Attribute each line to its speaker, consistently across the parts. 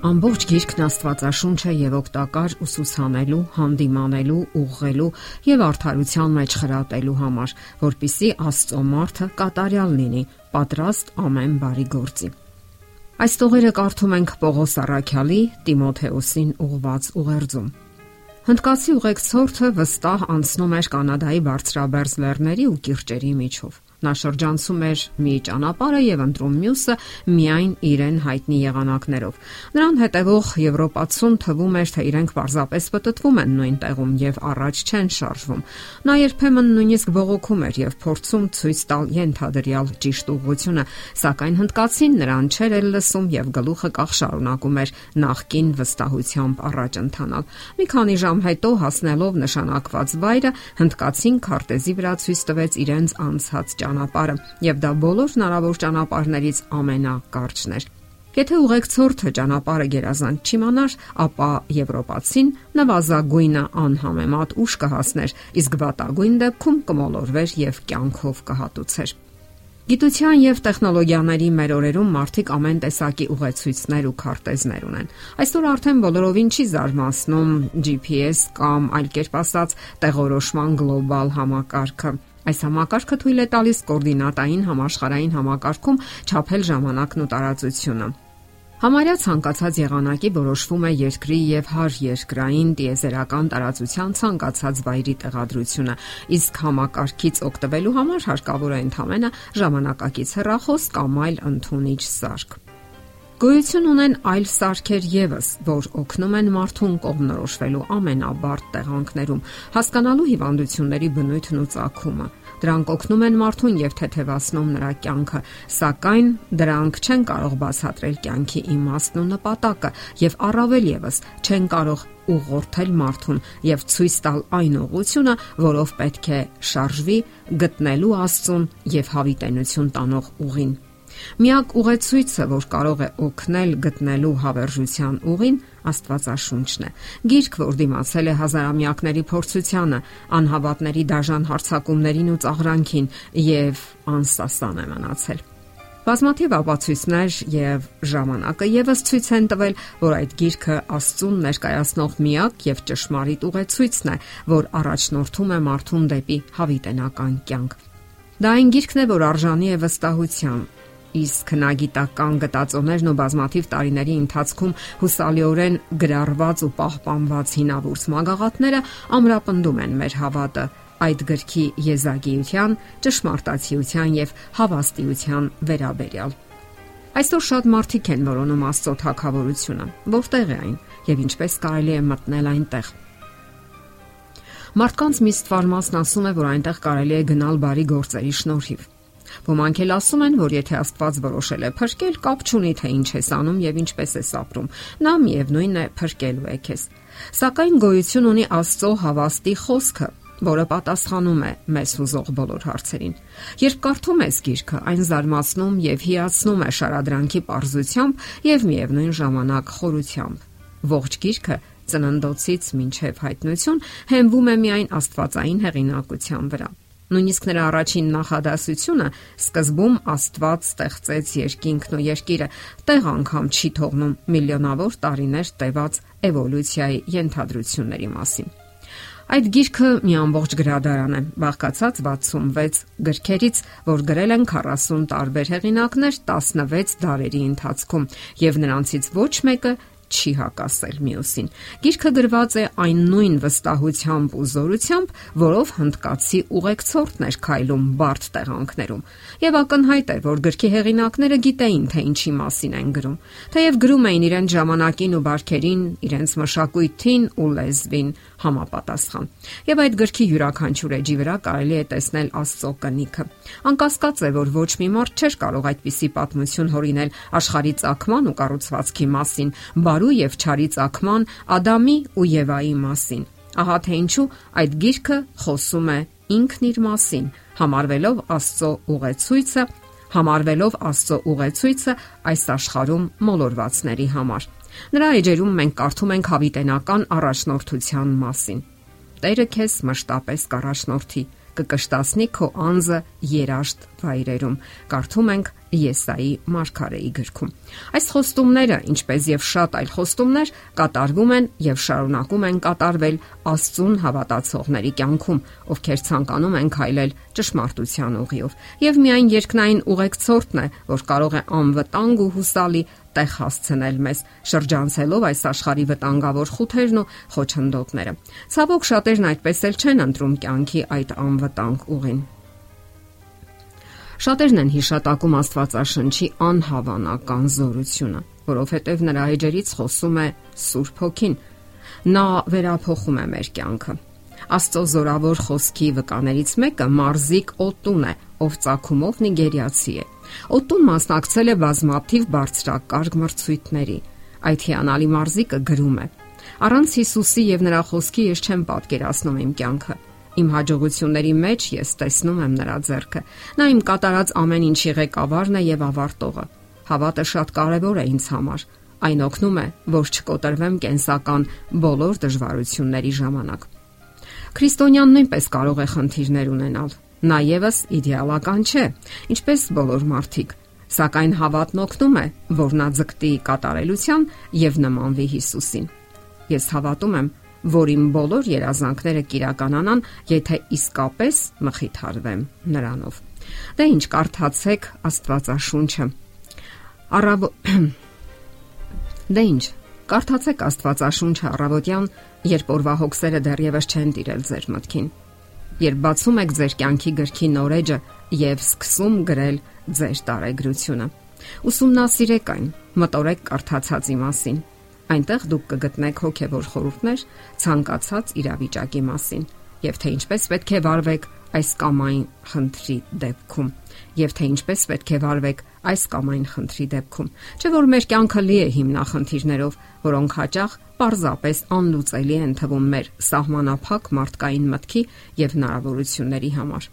Speaker 1: Ամբողջ գիրքն Աստվածաշունչ է եւ օգտակար ուսուցանելու, հանդիմանելու, ուղղելու եւ արդարության մեջ խրատելու համար, որpիսի Աստծո մարդը կատարյալ լինի, պատրաստ ամեն բարի գործի։ Այս տողերը կարդում ենք Պողոս Արաքյալի Տիմոթեոսին ուղված ուղերձում։ Հնդկացի ուղեկցորդը վստահ անցնում էր Կանադայի բարձրաբերձ լեռների ու կիրճերի միջով։ Նա շրջանցում էր մի ճանապարհը եւ ընտրում մյուսը միայն իրեն հայտնի եղանակներով։ Նրան հետևող եվրոպացուն թվում էր, թե իրենք պարզապես պատտվում են նույն տեղում եւ առաջ չեն շարժվում։ Նա երբեմն նույնիսկ բողոքում էր եւ փորձում ցույց տալ ենթադրյալ ճիշտ ուղղությունը, սակայն հնդկացին նրան չէր էլ լսում եւ գլուխը կախ շարունակում էր նախքին վստահությամբ առաջ ընթանալ։ Մի քանի ժամ հետո հասնելով նշանակված վայրը, հնդկացին քարտեզի վրա ցույց տվեց իրենց անցած ճանապարհը եւ դա բոլոր հնարավոր ճանապարհներից ամենակարճն էր։ Եթե ուղեկցորդը ճանապարհը գերազանց չիմանար, ապա եվրոպացին նվազագույնը անհամեմատ ուշ կհասներ, իսկ վատագույն դեպքում կմոլորվեր եւ կյանքով կհատուցեր։ Գիտության եւ տեխնոլոգիաների մեր օրերում մարդիկ ամեն տեսակի ուղեցույցներ ու քարտեզներ ունեն։ Այսօր արդեն բոլորովին չի զարմացնում GPS կամ այլ կերպ ասած տեղորոշման գլոբալ համակարգը։ Այս համակարգը թույլ է տալիս կոորդինատային համաշխարհային համակարգում չափել ժամանակն ու տարածությունը։ Համարյա ցանկացած եղանակի որոշվում է երկրի եւ հար երկրային տիեզերական տարածության ցանկացած վայրի տեղադրությունը, իսկ համակարգից օգտվելու համար հարկավոր է ընդհանրապես ժամանակակից հեռախոս կամ այլ ընդունիչ սարք։ Գոյություն ունեն այլ սարքեր եւս, որ օգնում են մարդուն կողմնորոշվելու ամենաբարդ տեղանքներում, հասկանալու հիվանդությունների բնույթն ու ծագումը։ Դրանք օգնում են մարդուն եւ թեթևացնում նրա կյանքը, սակայն դրանք չեն կարող բացատրել կյանքի իմաստն ու նպատակը եւ առավել եւս չեն կարող ուղղորդել մարդուն եւ ցույց տալ այն ուղությունը, որով պետք է շարժվի գտնելու Աստծուն եւ հավիտենություն տանող ուղին։ Միակ ուղեցույցը, որ կարող է օգնել գտնելու հավերժության ուղին, Աստվածաշունչն է։ Գիրք, որ դիմացել է հազարամյակների փորձությանը, անհավատների դաժան հարցակումներին ու ծաղրանքին եւ անսասան է մնացել։ Բազմաթիվ ապացույցներ եւ ժամանակը եւս ցույց են տվել, որ այդ գիրքը Աստծուն ներկայացնող միակ եւ ճշմարիտ ուղեցույցն է, որ առաջնորդում է մարդուն դեպի հավիտենական կյանք։ Դա այն գիրքն է, որ արժանի է վստահության, իսկ հնագիտական գտածոներն ու բազմաթիվ տարիների ընթացքում հուսալիորեն գրառված ու պահպանված հինավուրց մագաղատները ամրապնդում են մեր հավատը այդ գրքի եզակիության, ճշմարտացիության եւ հավաստիության վերաբերյալ։ Այսօր շատ մարդիկ են որոնում Աստծո թակավորությունը, որտեղ է այն եւ ինչպես կարելի է մտնել այնտեղ։ Մարդկանց մի ստվար մասն ասում է, որ այնտեղ կարելի է գնալ բարի գործերի շնորհիվ։ Ոմանք էլ ասում են, որ եթե Աստված որոշել է փրկել, կապ չունի թե ինչ ես անում եւ ինչպես ես ապրում։ Նա միևնույնն է փրկելու է քեզ։ Սակայն գոյություն ունի Աստծո հավաստի խոսքը, որը պատասխանում է մեզ հուզող բոլոր հարցերին։ Երբ կարդում ես գիրքը, այն զարմացնում եւ հիացնում է շարադրանքի པարզությամբ եւ միևնույն ժամանակ խորությամբ։ Ողջ գիրքը ծննդոցից մինչև հայտնություն հենվում է միայն Աստվածային հեղինակության վրա։ Նույնիսկ նրա առաջին նախադասությունը սկզբում Աստված ստեղծեց երկինքն ու երկիրը, տեղ անգամ չի թողնում միլիոնավոր տարիներ տևած էվոլյուցիայի ենթադրությունների մասին։ Այդ գիրքը մի ամբողջ գրադարան է, բաղկացած 66 գրքերից, որ գրել են 40 տարբեր հեղինակներ 16 դարերի ընթացքում, եւ նրանցից ոչ մեկը չի հակասել մյուսին։ Գիրքը գրված է այն նույն վստահությամբ ու զորությամբ, որով հնդկացի ուղեկցորդն էր քայլում բարդ տեղանքներում։ Եվ ակնհայտ է, որ գրքի հեղինակները գիտեին, թե ինչի մասին են գրում։ Թեև գրում էին իրենց ժամանակին ու բարքերին, իրենց մշակույթին ու լեզվին համապատասխան։ Եվ այդ գրքի յուրաքանչյուր էջի վրա կարելի է տեսնել Աստծո կնիքը։ Անկասկած է, որ ոչ մի մարդ չէր կարող այդպիսի պատմություն հորինել աշխարհի ցակման ու կառուցվածքի մասին, բարու եւ չարի ցակման, Ադամի ու Եվայի մասին։ Ահա թե ինչու այդ գիրքը խոսում է ինքն իր մասին, համարվելով Աստծո ուղեցույցը, համարվելով Աստծո ուղեցույցը այս աշխարհում մոլորվածների համար։ Նրա էջերում մենք կարդում ենք հավիտենական առաջնորդության մասին։ Տերը քեզ մշտապես կառաջնորդի, կկշտացնի քո անձը երաշտ վայրերում։ Կարդում ենք Եսայի Մարգարեի գրքում։ Այս խոստումները, ինչպես եւ շատ այլ խոստումներ, կատարվում են եւ շարունակում են կատարվել Աստծուն հավատացողների կյանքում, ովքեր ցանկանում են քայլել ճշմարտության ուղիով։ Եվ միայն երկնային ուղեկցորդն է, որ կարող է անվտանգ ու հուսալի տեղ հասցնել մեզ, շրջանցելով այս աշխարհի վտանգավոր խութերն ու խոչընդոտները։ Ցավոք շատերն այդպես էլ չեն ընտրում կյանքի այդ անվտանգ ուղին։ Շատերն են հիշատակում Աստվածաշնչի անհավանական զորությունը, որովհետև նրա էջերից խոսում է Սուրբ Հոգին։ Նա վերափոխում է մեր կյանքը։ Աստծո զորավոր խոսքի վկաներից մեկը Մարզիկ Օտուն է, ով ցակումով նիգերիացի է։ Օտուն մասնակցել է բազմաթիվ բարձրակարգ մրցույթների։ Այդ հիանալի մարզիկը գրում է. Առանց Հիսուսի եւ նրա խոսքի ես չեմ պատկերացնում իմ կյանքը Իմ հաջողությունների մեջ ես տեսնում եմ նրա ձեռքը։ Նա իմ կատարած ամեն ինչի ղեկավարն է եւ ավարտողը։ Հավատը շատ կարեւոր է ինձ համար։ Այն օգնում է, որ չկոտրվեմ կենսական բոլոր դժվարությունների ժամանակ։ Քրիստոնյան նույնպես կարող է խնդիրներ ունենալ։ Նա եւս իդեալական չէ, ինչպես բոլոր մարդիկ, սակայն հավատն օգնում է, որ նա ձգտի կատարելության եւ նմանվի Հիսուսին։ Ես հավատում եմ, որ իմ բոլոր երազանքները կիրականանան, եթե իսկապես մխիթարվեմ նրանով։ Դե ինչ կարդացեք Աստվածաշունչը։ Արաբ Դե ինչ Կարդացեք Աստվածաշունչը առավոտյան, երբ օրվա հոգսերը դեռևս չեն տիրել ձեր մտքին։ Երբ բացում եք ձեր կյանքի գրքի նորեջը եւ սկսում գրել ձեր տարեգրությունը։ Ուսումնասիրեք այն, մտորեք կարդացածի մասին Այնտեղ դուք կգտնեք հոգևոր խորհուրդներ ցանկացած իրավիճակի մասին եւ թե ինչպես պետք է վարվեք այս կամ այն խնդրի դեպքում եւ թե ինչպես պետք է վարվեք այս կամ այն խնդրի դեպքում չէ որ մեր կյանքը լի է հիմնախնդիրներով որոնք հաճախ պարզապես անլուծելի են թվում մեր սահմանափակ մարդկային մտքի եւ հնարավորությունների համար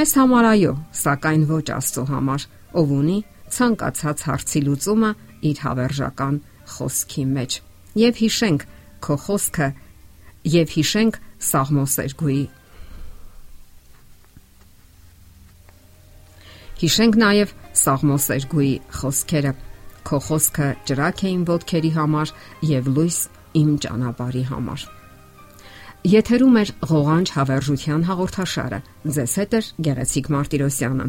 Speaker 1: մեզ համար այո սակայն ոչ աստծո համար ով ունի ցանկացած հարցի լուծումը իր հավերժական խոսքի մեջ։ Եվ հիշենք քո խոսքը եւ հիշենք Սաղմոսերգուի Հիշենք նաև Սաղմոսերգուի խոսքերը. Քո խոսքը ջրակ է իմ ոտքերի համար եւ լույս իմ ճանապարհի համար։ Եթերում է ղողանջ հավերժության հաղորդաշարը։ Ձեզ հետ է Գեղեցիկ Մարտիրոսյանը։